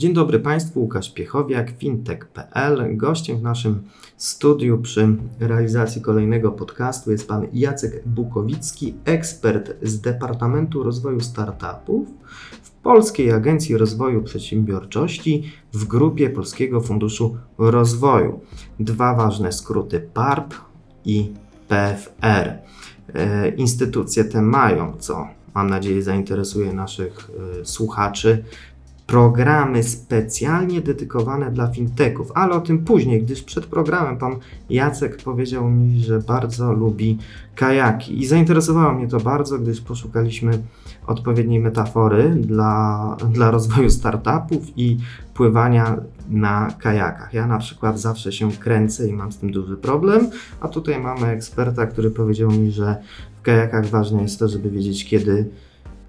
Dzień dobry Państwu, Łukasz Piechowiak, fintech.pl. Gościem w naszym studiu przy realizacji kolejnego podcastu jest Pan Jacek Bukowicki, ekspert z Departamentu Rozwoju Startupów w Polskiej Agencji Rozwoju Przedsiębiorczości w grupie Polskiego Funduszu Rozwoju. Dwa ważne skróty PARP i PFR. E, instytucje te mają, co mam nadzieję zainteresuje naszych e, słuchaczy, programy specjalnie dedykowane dla fintechów, ale o tym później, gdyż przed programem pan Jacek powiedział mi, że bardzo lubi kajaki i zainteresowało mnie to bardzo, gdyż poszukaliśmy odpowiedniej metafory dla, dla rozwoju startupów i pływania na kajakach. Ja na przykład zawsze się kręcę i mam z tym duży problem, a tutaj mamy eksperta, który powiedział mi, że w kajakach ważne jest to, żeby wiedzieć kiedy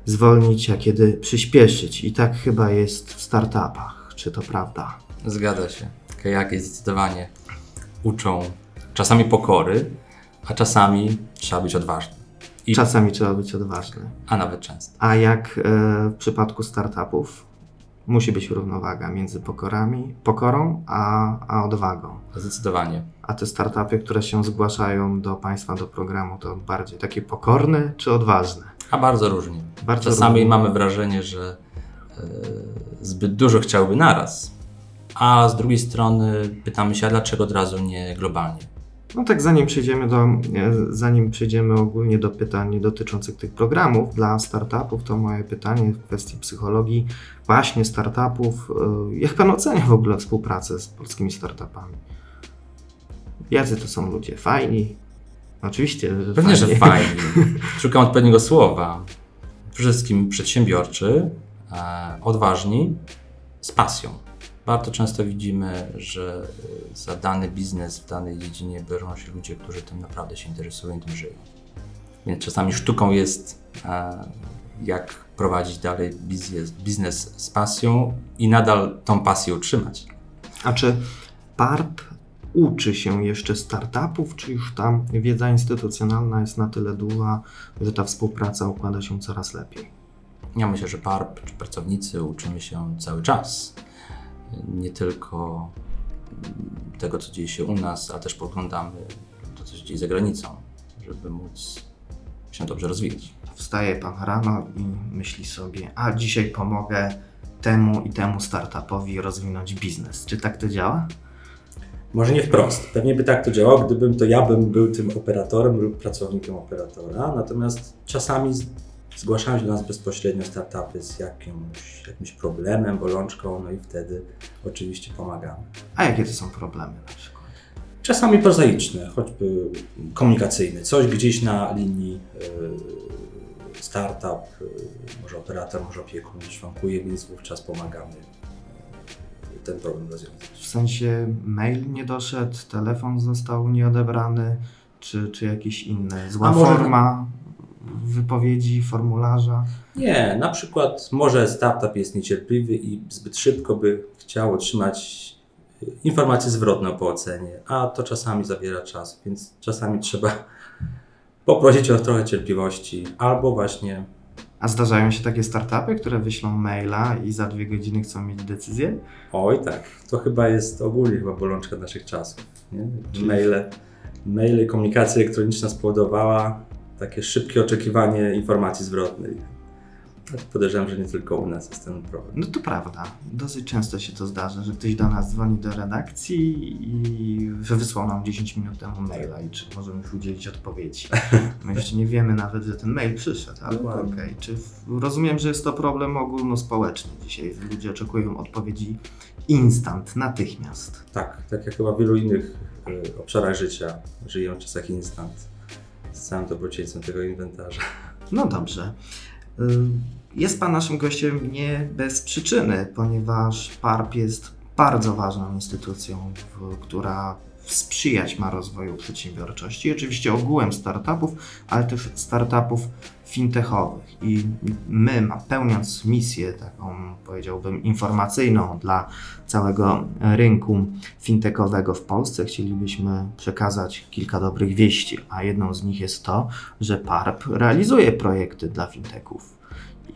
zwolnić, a kiedy przyspieszyć. I tak chyba jest w startupach. Czy to prawda? Zgadza się. Kajaki zdecydowanie uczą czasami pokory, a czasami trzeba być odważnym. I czasami trzeba być odważny. A nawet często. A jak e, w przypadku startupów? Musi być równowaga między pokorami, pokorą a, a odwagą. Zdecydowanie. A te startupy, które się zgłaszają do Państwa, do programu, to bardziej takie pokorne czy odważne? A bardzo różnie. Bardzo Czasami różnie. mamy wrażenie, że e, zbyt dużo chciałby naraz, a z drugiej strony pytamy się, a dlaczego od razu nie globalnie? No tak, zanim przejdziemy, do, e, zanim przejdziemy ogólnie do pytań dotyczących tych programów dla startupów, to moje pytanie w kwestii psychologii właśnie startupów. E, jak Pan ocenia w ogóle współpracę z polskimi startupami? Jacy to są ludzie? Fajni? Oczywiście, Pewnie, fajnie. że fajni. Szukam odpowiedniego słowa. Przede wszystkim przedsiębiorczy, e, odważni, z pasją. Bardzo często widzimy, że za dany biznes w danej dziedzinie biorą się ludzie, którzy tym naprawdę się interesują i tym żyją. Więc czasami sztuką jest, e, jak prowadzić dalej biznes, biznes z pasją i nadal tą pasję utrzymać. A czy PARP uczy się jeszcze startupów, czy już tam wiedza instytucjonalna jest na tyle duża, że ta współpraca układa się coraz lepiej? Ja myślę, że PARP czy pracownicy uczymy się cały czas. Nie tylko tego, co dzieje się u nas, a też poglądamy to, co się dzieje za granicą, żeby móc się dobrze rozwijać. Wstaje pan rano i myśli sobie, a dzisiaj pomogę temu i temu startupowi rozwinąć biznes. Czy tak to działa? Może nie wprost. Pewnie by tak to działało, gdybym to ja bym był tym operatorem lub pracownikiem operatora. Natomiast czasami zgłaszają się do nas bezpośrednio startupy z jakimś, jakimś problemem, bolączką, no i wtedy oczywiście pomagamy. A jakie to są problemy na przykład? Czasami prozaiczne, choćby komunikacyjne. Coś gdzieś na linii y, startup, y, może operator, może opiekun szwankuje, więc wówczas pomagamy ten problem rozwiązać. W sensie mail nie doszedł, telefon został nieodebrany, czy, czy jakieś inne, zła forma wypowiedzi, formularza? Nie, na przykład może startup jest niecierpliwy i zbyt szybko by chciał otrzymać y, informację zwrotną po ocenie, a to czasami zabiera czas, więc czasami trzeba poprosić o trochę cierpliwości albo właśnie a zdarzają się takie startupy, które wyślą maila i za dwie godziny chcą mieć decyzję? Oj tak, to chyba jest ogólnie chyba bolączka naszych czasów. Nie? Maile, maile, komunikacja elektroniczna spowodowała takie szybkie oczekiwanie informacji zwrotnej. Podejrzewam, że nie tylko u nas jest ten problem. No to prawda. Dosyć często się to zdarza, że ktoś do nas dzwoni do redakcji i że wysłał nam 10 minut temu maila i czy możemy już udzielić odpowiedzi. My jeszcze nie wiemy nawet, że ten mail przyszedł, ale no, okej. Okay. Czy rozumiem, że jest to problem ogólnospołeczny dzisiaj. Ludzie oczekują odpowiedzi instant, natychmiast. Tak, tak jak chyba w wielu innych y, obszarach życia żyją w czasach instant. Z całym dobrodziejstwem tego inwentarza. No dobrze. Jest Pan naszym gościem nie bez przyczyny, ponieważ PARP jest bardzo ważną instytucją, która sprzyjać ma rozwoju przedsiębiorczości oczywiście ogółem startupów, ale też startupów fintechowych. I my, pełniąc misję taką, powiedziałbym, informacyjną dla całego rynku fintechowego w Polsce, chcielibyśmy przekazać kilka dobrych wieści, a jedną z nich jest to, że PARP realizuje projekty dla fintechów.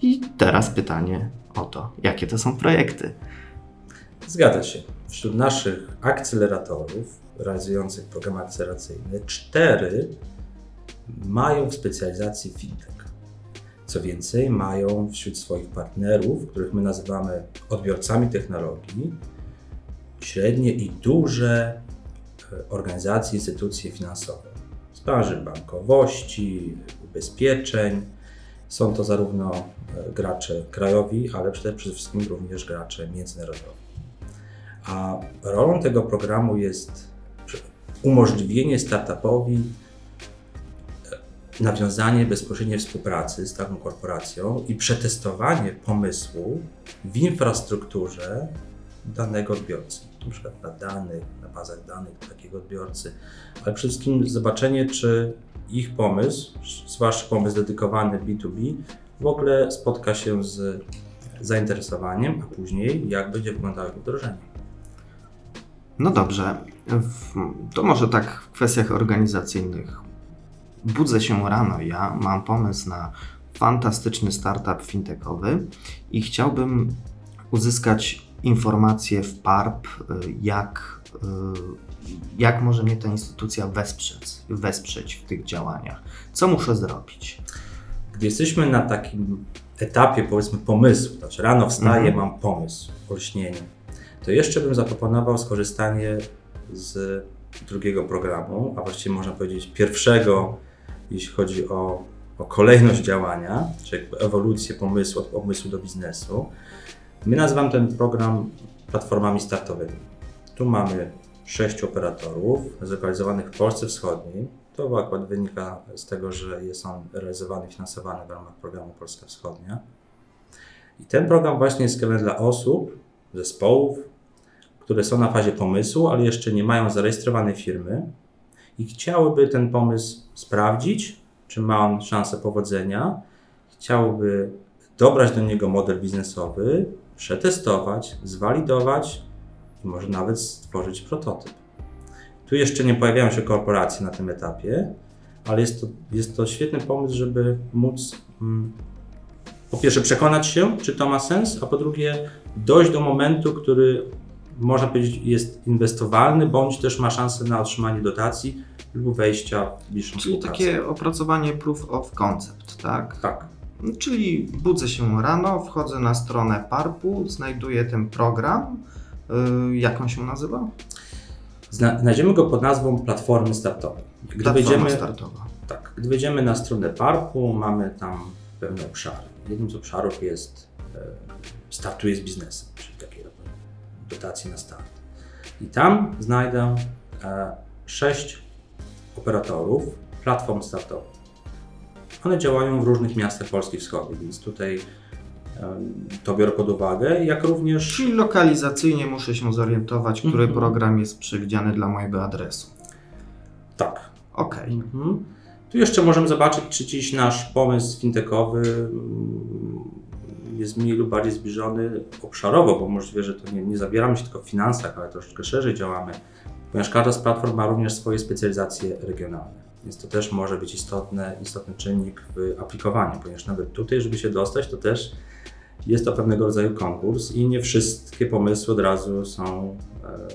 I teraz pytanie o to, jakie to są projekty. Zgadza się. Wśród naszych akceleratorów realizujących programy akceleracyjne, cztery mają w specjalizacji fintech. Co więcej, mają wśród swoich partnerów, których my nazywamy odbiorcami technologii, średnie i duże e, organizacje, instytucje finansowe z branży bankowości, ubezpieczeń. Są to zarówno e, gracze krajowi, ale przede wszystkim również gracze międzynarodowi. A rolą tego programu jest umożliwienie startupowi e, nawiązanie bezpośredniej współpracy z taką korporacją i przetestowanie pomysłu w infrastrukturze danego odbiorcy, na przykład na danych, na bazach danych takiego odbiorcy, ale przede wszystkim zobaczenie, czy ich pomysł, zwłaszcza pomysł dedykowany B2B, w ogóle spotka się z zainteresowaniem, a później jak będzie wyglądało jego wdrożenie. No dobrze, to może tak w kwestiach organizacyjnych. Budzę się rano, ja mam pomysł na fantastyczny startup fintechowy i chciałbym uzyskać informacje w PARP, jak, jak może mnie ta instytucja wesprzeć, wesprzeć w tych działaniach. Co muszę zrobić? Gdy jesteśmy na takim etapie, powiedzmy, pomysłu, znaczy rano wstaję, mhm. mam pomysł, olśnienie, to jeszcze bym zaproponował skorzystanie z drugiego programu, a właściwie można powiedzieć pierwszego, jeśli chodzi o, o kolejność działania, czyli ewolucję pomysłu od pomysłu do biznesu. My nazywamy ten program platformami startowymi. Tu mamy sześciu operatorów zlokalizowanych w Polsce Wschodniej. To akurat wynika z tego, że jest on realizowany, finansowany w ramach programu Polska Wschodnia. I ten program właśnie jest skierowany dla osób, zespołów, które są na fazie pomysłu, ale jeszcze nie mają zarejestrowanej firmy i chciałyby ten pomysł sprawdzić, czy ma on szansę powodzenia, chciałyby dobrać do niego model biznesowy, przetestować, zwalidować i może nawet stworzyć prototyp. Tu jeszcze nie pojawiają się korporacje na tym etapie, ale jest to, jest to świetny pomysł, żeby móc mm, po pierwsze przekonać się, czy to ma sens, a po drugie dojść do momentu, który można powiedzieć, jest inwestowalny, bądź też ma szansę na otrzymanie dotacji lub wejścia w bliższą Czyli takie opracowanie proof of concept, tak? Tak. Czyli budzę się rano, wchodzę na stronę PARP-u, znajduję ten program. Yy, jak on się nazywa? Znajdziemy go pod nazwą Platformy Startowej. Gdy Platforma wejdziemy, startowa. Tak. Gdy wejdziemy na stronę PARP-u, mamy tam pewne obszary. Jednym z obszarów jest e, startuje z biznesem, czyli dotacji na start. I tam znajdę e, sześć operatorów platform startowych. One działają w różnych miastach Polski Wschodniej, więc tutaj to biorę pod uwagę, jak również... Czyli lokalizacyjnie muszę się zorientować, który mm -hmm. program jest przewidziany dla mojego adresu. Tak. Okej. Okay. Mm -hmm. Tu jeszcze możemy zobaczyć, czy dziś nasz pomysł fintechowy jest mniej lub bardziej zbliżony obszarowo, bo możliwe, że to nie, nie zabieramy się tylko w finansach, ale troszeczkę szerzej działamy, ponieważ każda z platform ma również swoje specjalizacje regionalne. Więc to też może być istotny, istotny czynnik w aplikowaniu, ponieważ nawet tutaj, żeby się dostać, to też jest to pewnego rodzaju konkurs i nie wszystkie pomysły od razu są e,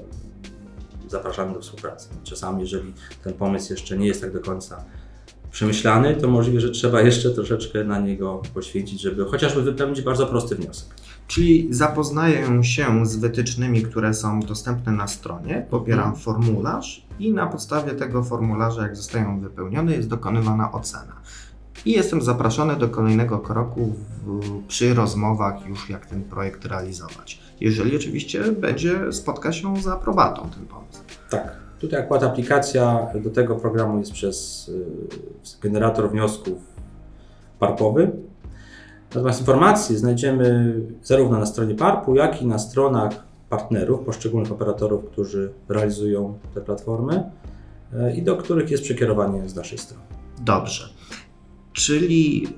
zapraszane do współpracy. Czasami, jeżeli ten pomysł jeszcze nie jest tak do końca przemyślany, to możliwe, że trzeba jeszcze troszeczkę na niego poświęcić, żeby chociażby wypełnić bardzo prosty wniosek. Czyli zapoznaję się z wytycznymi, które są dostępne na stronie, pobieram hmm. formularz i na podstawie tego formularza, jak zostają wypełnione, jest dokonywana ocena. I jestem zapraszany do kolejnego kroku w, przy rozmowach już jak ten projekt realizować. Jeżeli oczywiście będzie spotka się z aprobatą ten pomysł. Tak. Tutaj akurat aplikacja do tego programu jest przez y, generator wniosków parpowy. Natomiast informacje znajdziemy zarówno na stronie PARP-u, jak i na stronach partnerów, poszczególnych operatorów, którzy realizują te platformy y, i do których jest przekierowanie z naszej strony. Dobrze. Czyli yy,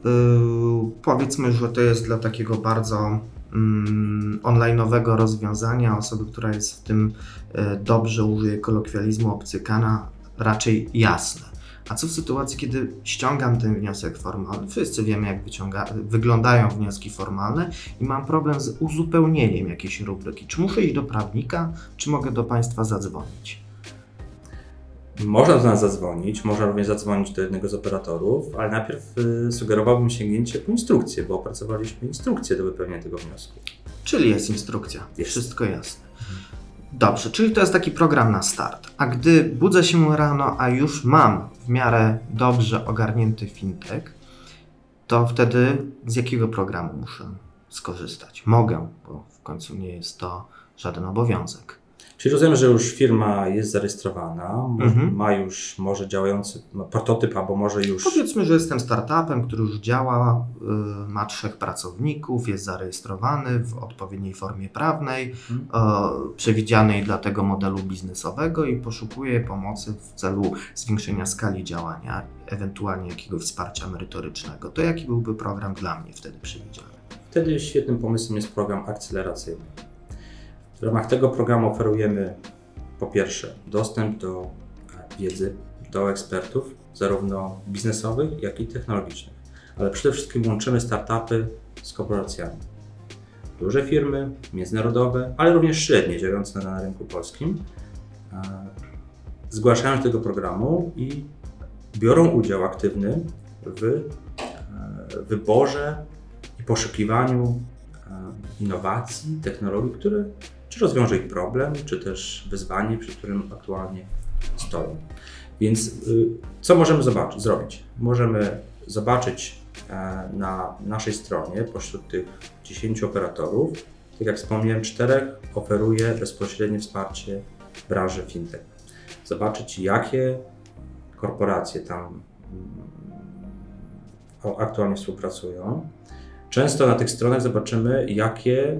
powiedzmy, że to jest dla takiego bardzo mm, online'owego rozwiązania, osoby, która jest w tym y, dobrze, użyje kolokwializmu, obcykana, raczej jasne. A co w sytuacji, kiedy ściągam ten wniosek formalny? Wszyscy wiemy, jak wyciąga, wyglądają wnioski formalne i mam problem z uzupełnieniem jakiejś rubryki. Czy muszę iść do prawnika, czy mogę do Państwa zadzwonić? Można do nas zadzwonić, można również zadzwonić do jednego z operatorów, ale najpierw y, sugerowałbym sięgnięcie po instrukcję, bo opracowaliśmy instrukcję do wypełnienia tego wniosku. Czyli jest instrukcja. Jest. Wszystko jasne. Dobrze, czyli to jest taki program na start. A gdy budzę się rano, a już mam w miarę dobrze ogarnięty fintech, to wtedy z jakiego programu muszę skorzystać? Mogę, bo w końcu nie jest to żaden obowiązek. Czyli rozumiem, że już firma jest zarejestrowana, Mhm. ma już może działający ma prototyp, albo może już. Powiedzmy, że jestem startupem, który już działa, y, ma trzech pracowników, jest zarejestrowany w odpowiedniej formie prawnej, Mhm. przewidzianej dla tego modelu biznesowego i poszukuje pomocy w celu zwiększenia skali działania, ewentualnie jakiegoś wsparcia merytorycznego. To jaki byłby program dla mnie wtedy przewidziany? Wtedy świetnym pomysłem jest program akceleracyjny. W ramach tego programu oferujemy po pierwsze dostęp do e, wiedzy, do ekspertów, zarówno biznesowych, jak i technologicznych. Ale przede wszystkim łączymy startupy z korporacjami. Duże firmy, międzynarodowe, ale również średnie, działające na rynku polskim, e, zgłaszają się do tego programu i biorą udział aktywny w e, wyborze i poszukiwaniu innowacji, technologii, które czy rozwiąże ich problem, czy też wyzwanie, przed którym aktualnie stoją. Więc y, co możemy zobaczyć, zrobić? Możemy zobaczyć e, na naszej stronie pośród tych 10 operatorów, tak jak wspomniałem, czterech oferuje bezpośrednie wsparcie branży fintech. Zobaczyć, jakie korporacje tam mm, aktualnie współpracują. Często na tych stronach zobaczymy, jakie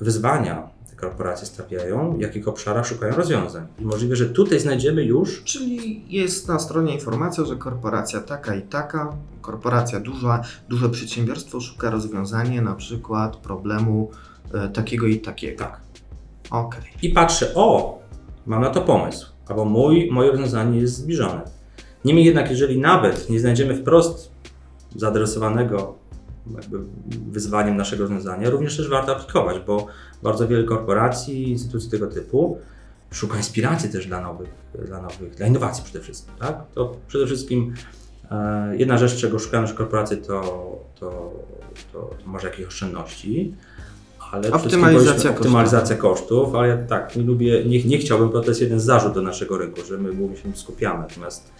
wyzwania te korporacje stawiają, w jakich obszarach szukają rozwiązań. I możliwe, że tutaj znajdziemy już Czyli jest na stronie informacja, że korporacja taka i taka, korporacja duża, duże przedsiębiorstwo szuka rozwiązania na przykład problemu e, takiego i takiego. tak. Okej. I patrzę, o, mam na to pomysł, albo mój, moje rozwiązanie jest zbliżone. Niemniej jednak, jeżeli nawet nie znajdziemy wprost zaadresowanego wyzwaniem naszego rozwiązania, również też warto aplikować, bo bardzo wiele korporacji, instytucji tego typu szuka inspiracji też dla nowych, dla nowych, dla innowacji przede wszystkim, tak? To przede wszystkim e, jedna rzecz, czego szukają nasze korporacje, to, to, to, to może jakieś oszczędności, ale Optymalizacja powinniśmy- kosztów. optymalizacja kosztów, ale ja tak, nie lubię, nie, nie chciałbym, bo to jest jeden zarzut do naszego rynku, że my głównie się skupiamy, natomiast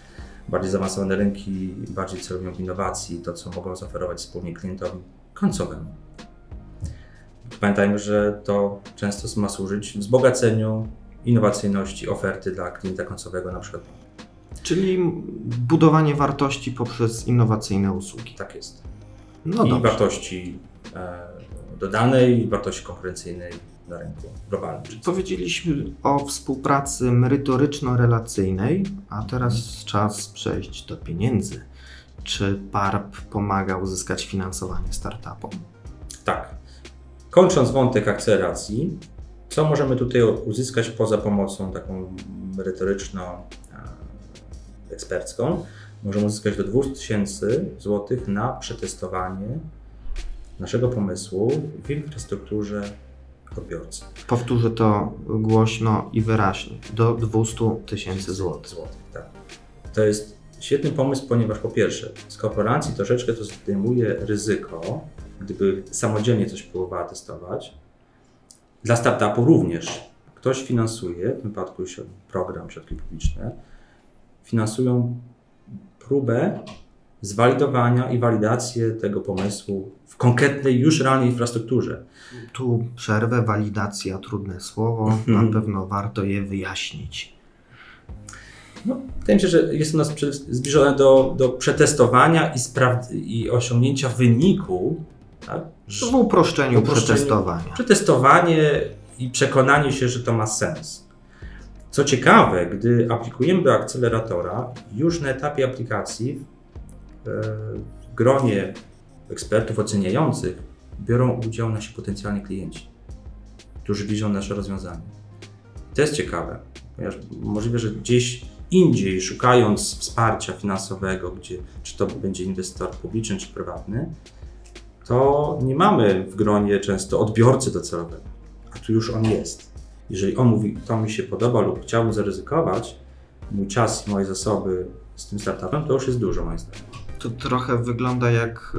bardziej zaawansowane rynki bardziej celują w innowacji, to co mogą zaoferować wspólnie klientowi końcowemu. Pamiętajmy, że to często ma służyć wzbogaceniu innowacyjności oferty dla klienta końcowego na przykład. Czyli budowanie wartości poprzez innowacyjne usługi. Tak jest. No I dobrze. wartości e, dodanej, wartości konkurencyjnej na rynku globalnym. Powiedzieliśmy o współpracy merytoryczno-relacyjnej, a teraz czas przejść do pieniędzy. Czy PARP pomaga uzyskać finansowanie startupom? Tak. Kończąc wątek akceleracji, co możemy tutaj uzyskać poza pomocą taką merytoryczno-ekspercką? Możemy uzyskać do 2000 zł na przetestowanie naszego pomysłu w infrastrukturze odbiorcy. Powtórzę to głośno i wyraźnie. Do 200 tysięcy złotych. złotych, tak. To jest świetny pomysł, ponieważ po pierwsze, z korporacji troszeczkę to zdejmuje ryzyko, gdyby samodzielnie coś próbowała testować. Dla startupu również. Ktoś finansuje, w tym wypadku środ- program, środki publiczne, finansują próbę zwalidowania i walidację tego pomysłu w konkretnej, już realnej infrastrukturze. Tu przerwę, walidacja, trudne słowo. Mhm. Na pewno warto je wyjaśnić. No, wydaje mi się, że jest u nas przede wszystkim zbliżone do, do przetestowania i, spraw- i osiągnięcia wyniku. Tak? W uproszczeniu uproszczeniu- przetestowania. Przetestowanie i przekonanie się, że to ma sens. Co ciekawe, gdy aplikujemy do akceleratora, już na etapie aplikacji w gronie ekspertów oceniających biorą udział nasi potencjalni klienci, którzy widzą nasze rozwiązanie. To jest ciekawe, ponieważ możliwe, że gdzieś indziej, szukając wsparcia finansowego, gdzie, czy to będzie inwestor publiczny, czy prywatny, to nie mamy w gronie często odbiorcy docelowego, a tu już on jest. Jeżeli on mówi, to mi się podoba lub chciałbym zaryzykować, mój czas i moje zasoby z tym startupem, to już jest dużo moim zdaniem. To trochę wygląda jak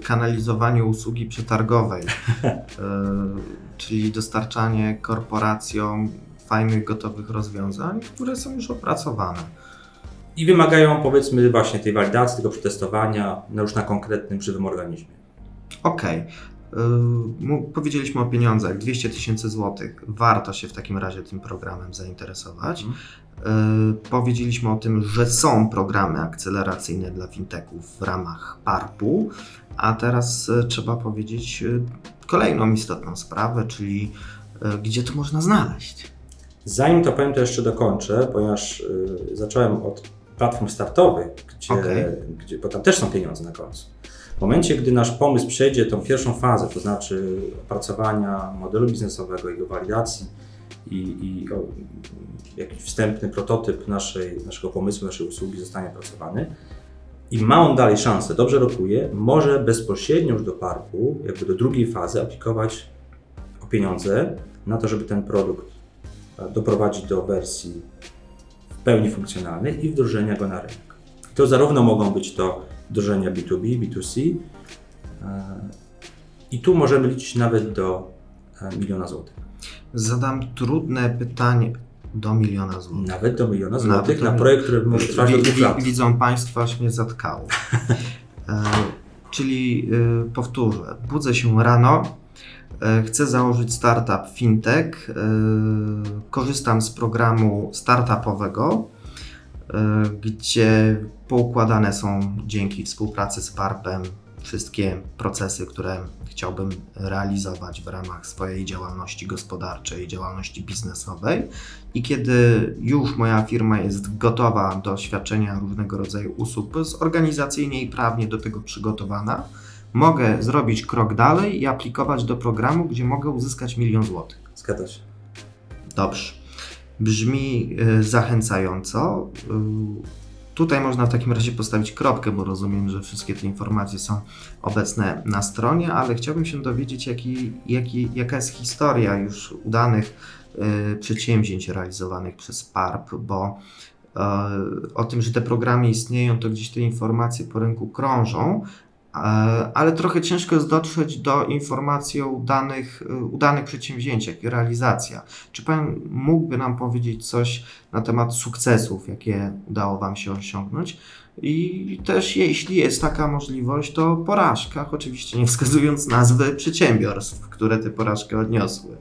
y, kanalizowanie usługi przetargowej, y, czyli dostarczanie korporacjom fajnych, gotowych rozwiązań, które są już opracowane. I wymagają powiedzmy właśnie tej walidacji, tego przetestowania no już na konkretnym, żywym organizmie. Okej. Okay. Powiedzieliśmy o pieniądzach, 200 tysięcy złotych. Warto się w takim razie tym programem zainteresować. Mhm. Powiedzieliśmy o tym, że są programy akceleracyjne dla fintechów w ramach PARP-u, a teraz y, trzeba powiedzieć y, kolejną istotną sprawę, czyli gdzie to można znaleźć. Zanim to powiem, to jeszcze dokończę, ponieważ zacząłem od platform startowych, gdzie, okay. gdzie, bo tam też są pieniądze na końcu. W momencie, gdy nasz pomysł przejdzie tą pierwszą fazę, to znaczy opracowania modelu biznesowego, jego walidacji i, i o, jakiś wstępny prototyp naszej, naszego pomysłu, naszej usługi zostanie opracowany i ma on dalej szansę, dobrze rokuje, może bezpośrednio już do parku, jakby do drugiej fazy aplikować o pieniądze na to, żeby ten produkt e, doprowadzić do wersji w pełni funkcjonalnej i wdrożenia go na rynek. To zarówno mogą być to wdrożenia B2B, B2C. E, I tu możemy liczyć nawet do e, miliona złotych. Zadam trudne pytanie do miliona złotych. Nawet do miliona złotych na projekt, który może trwać do dwóch lat. Widzą Państwo, aż mnie zatkało. e, czyli e, powtórzę, budzę się rano, e, chcę założyć startup fintech, e, korzystam z programu startupowego, E, gdzie poukładane są dzięki współpracy z PARP-em wszystkie procesy, które chciałbym realizować w ramach swojej działalności gospodarczej, działalności biznesowej. I kiedy już moja firma jest gotowa do świadczenia różnego rodzaju usług, zorganizacyjnie i prawnie do tego przygotowana, mogę zrobić krok dalej i aplikować do programu, gdzie mogę uzyskać milion złotych. Zgadza się. Dobrze brzmi e, zachęcająco. Tutaj można w takim razie postawić kropkę, bo rozumiem, że wszystkie te informacje są obecne na stronie, ale chciałbym się dowiedzieć, jaki, jaki, jaka jest historia już udanych y, przedsięwzięć realizowanych przez PARP, bo y, o tym, że te programy istnieją, to gdzieś te informacje po rynku krążą, ale trochę ciężko jest dotrzeć do informacji o udanych, e, udanych przedsięwzięciach i realizacja. Czy Pan mógłby nam powiedzieć coś na temat sukcesów, jakie udało Wam się osiągnąć? I też jeśli jest taka możliwość, to porażkach, oczywiście nie wskazując nazwy przedsiębiorstw, które te porażki odniosły.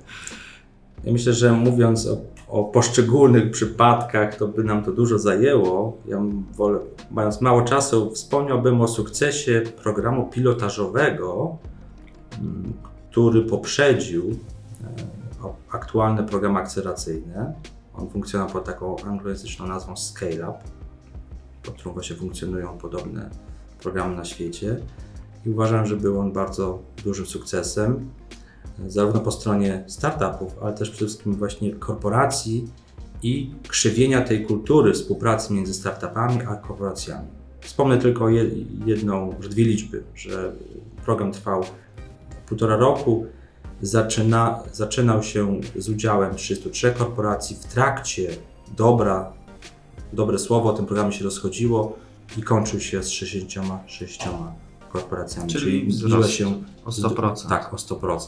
Ja myślę, że mówiąc o o poszczególnych przypadkach, to by nam to dużo zajęło. Ja wolę, mając mało czasu, wspomniałbym o sukcesie programu pilotażowego, mm, który poprzedził e, aktualne programy akceleracyjne. On funkcjonował pod taką anglojęzyczną nazwą Scale Up, pod którą właśnie funkcjonują podobne programy na świecie. I uważam, że był on bardzo dużym sukcesem zarówno po stronie startupów, ale też przede wszystkim właśnie korporacji i krzywienia tej kultury współpracy między startupami a korporacjami. Wspomnę tylko jedną, że dwie liczby, że program trwał półtora roku, zaczyna, zaczynał się z udziałem 303 korporacji, w trakcie dobra, dobre słowo o tym programie się rozchodziło i kończył się z 66 korporacjami. Czyli, czyli się o 100%. Tak, o 100%.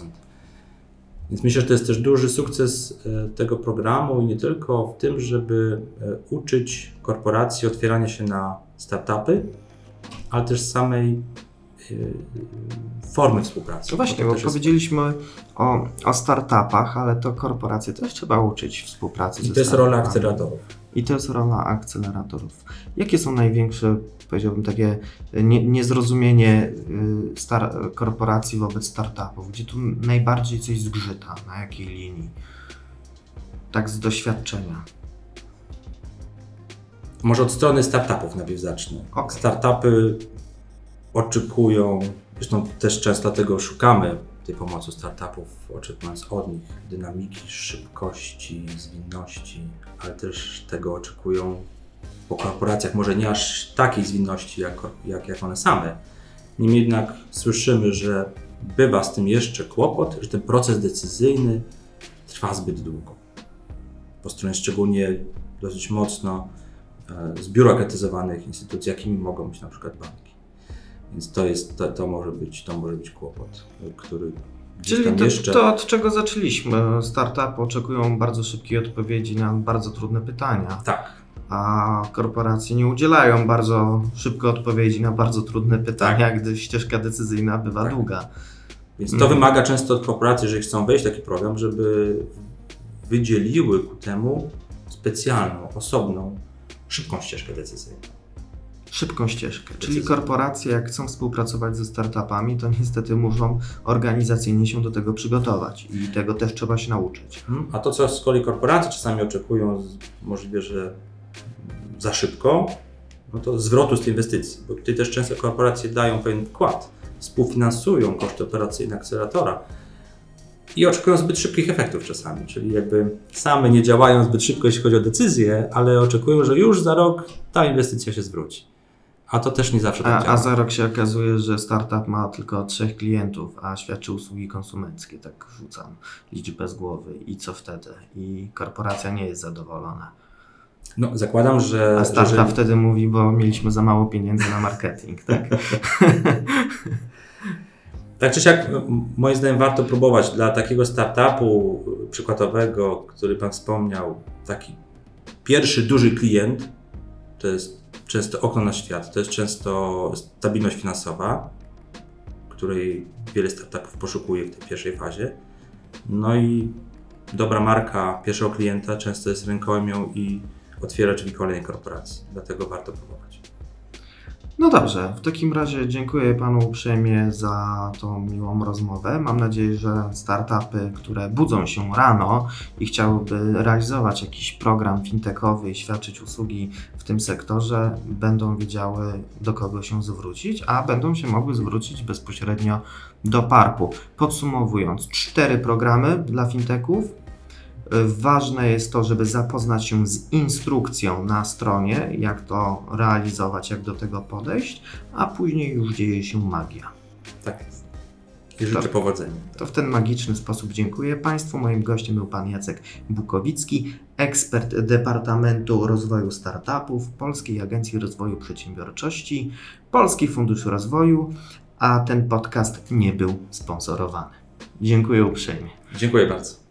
Więc myślę, że to jest też duży sukces e, tego programu i nie tylko w tym, żeby e, uczyć korporacji otwierania się na startupy, ale też samej e, formy współpracy. No właśnie, bo, bo powiedzieliśmy o, o startupach, ale to korporacje też trzeba uczyć współpracy I to jest rola akceleratorów. I to jest rola akceleratorów. Jakie są największe, powiedziałbym, takie nie, niezrozumienie y, star- korporacji wobec startupów? Gdzie tu najbardziej coś zgrzyta? Na jakiej linii? Tak z doświadczenia. Może od strony startupów najpierw zacznę. Okay. Startupy oczekują, zresztą też często dlatego szukamy tej pomocy startupów, oczekując od nich dynamiki, szybkości, zwinności, ale też tego oczekują po korporacjach, może nie aż takiej zwinności jak, jak, jak one same. Niemniej jednak słyszymy, że bywa z tym jeszcze kłopot, że ten proces decyzyjny trwa zbyt długo. Po stronie szczególnie dosyć mocno e, zbiurokratyzowanych instytucji, jakimi mogą być na przykład banki. Więc to, jest, to, to, może, być, to może być kłopot, który Czyli to, jeszcze... to, od czego zaczęliśmy. Startupy oczekują bardzo szybkiej odpowiedzi na bardzo trudne pytania. Tak. A korporacje nie udzielają bardzo szybko odpowiedzi na bardzo trudne pytania, tak. gdy ścieżka decyzyjna bywa tak. długa. Więc to mhm. wymaga często od korporacji, jeżeli chcą wejść w taki program, żeby wydzieliły ku temu specjalną, osobną, szybką ścieżkę decyzyjną. Szybką ścieżkę. Czyli korporacje, jak chcą współpracować ze startupami, to niestety muszą organizacyjnie się do tego przygotować i tego też trzeba się nauczyć. Mhm. A to, co z kolei korporacje czasami oczekują, możliwe, że za szybko, no to zwrotu z tej inwestycji, bo tutaj też często korporacje dają pewien wkład, współfinansują koszty operacyjne akceleratora i oczekują zbyt szybkich efektów czasami, czyli jakby same nie działają zbyt szybko, jeśli chodzi o decyzje, ale oczekują, że już za rok ta inwestycja się zwróci. A to też nie zawsze tak a, działa. A za rok się okazuje, że startup ma tylko trzech klientów, a świadczy usługi konsumenckie, tak rzucam liczbę z głowy. I co wtedy? I korporacja nie jest zadowolona. No, zakładam, że. A startup że... wtedy mówi, bo mieliśmy za mało pieniędzy na marketing, tak? tak czy siak, moim zdaniem, warto próbować dla takiego startupu przykładowego, który Pan wspomniał, taki pierwszy duży klient, to jest często okno na świat, to jest często stabilność finansowa, której wiele startupów poszukuje w tej pierwszej fazie. No i dobra marka pierwszego klienta często jest rękojmią i otwiera drzwi kolejnej korporacji. Dlatego warto próbować. No dobrze, w takim razie dziękuję Panu uprzejmie za tą miłą rozmowę. Mam nadzieję, że startupy, które budzą się rano i chciałyby realizować jakiś program fintechowy i świadczyć usługi w tym sektorze, będą wiedziały do kogo się zwrócić, a będą się mogły zwrócić bezpośrednio do PARP-u. Podsumowując, cztery programy dla fintechów, Ważne jest to, żeby zapoznać się z instrukcją na stronie, jak to realizować, jak do tego podejść, a później już dzieje się magia. Tak jest. I życzę to, powodzenia. To w ten magiczny sposób dziękuję Państwu. Moim gościem był Pan Jacek Bukowicki, ekspert Departamentu Rozwoju Startupów Polskiej Agencji Rozwoju Przedsiębiorczości, Polski Fundusz Rozwoju, a ten podcast nie był sponsorowany. Dziękuję uprzejmie. Dziękuję bardzo.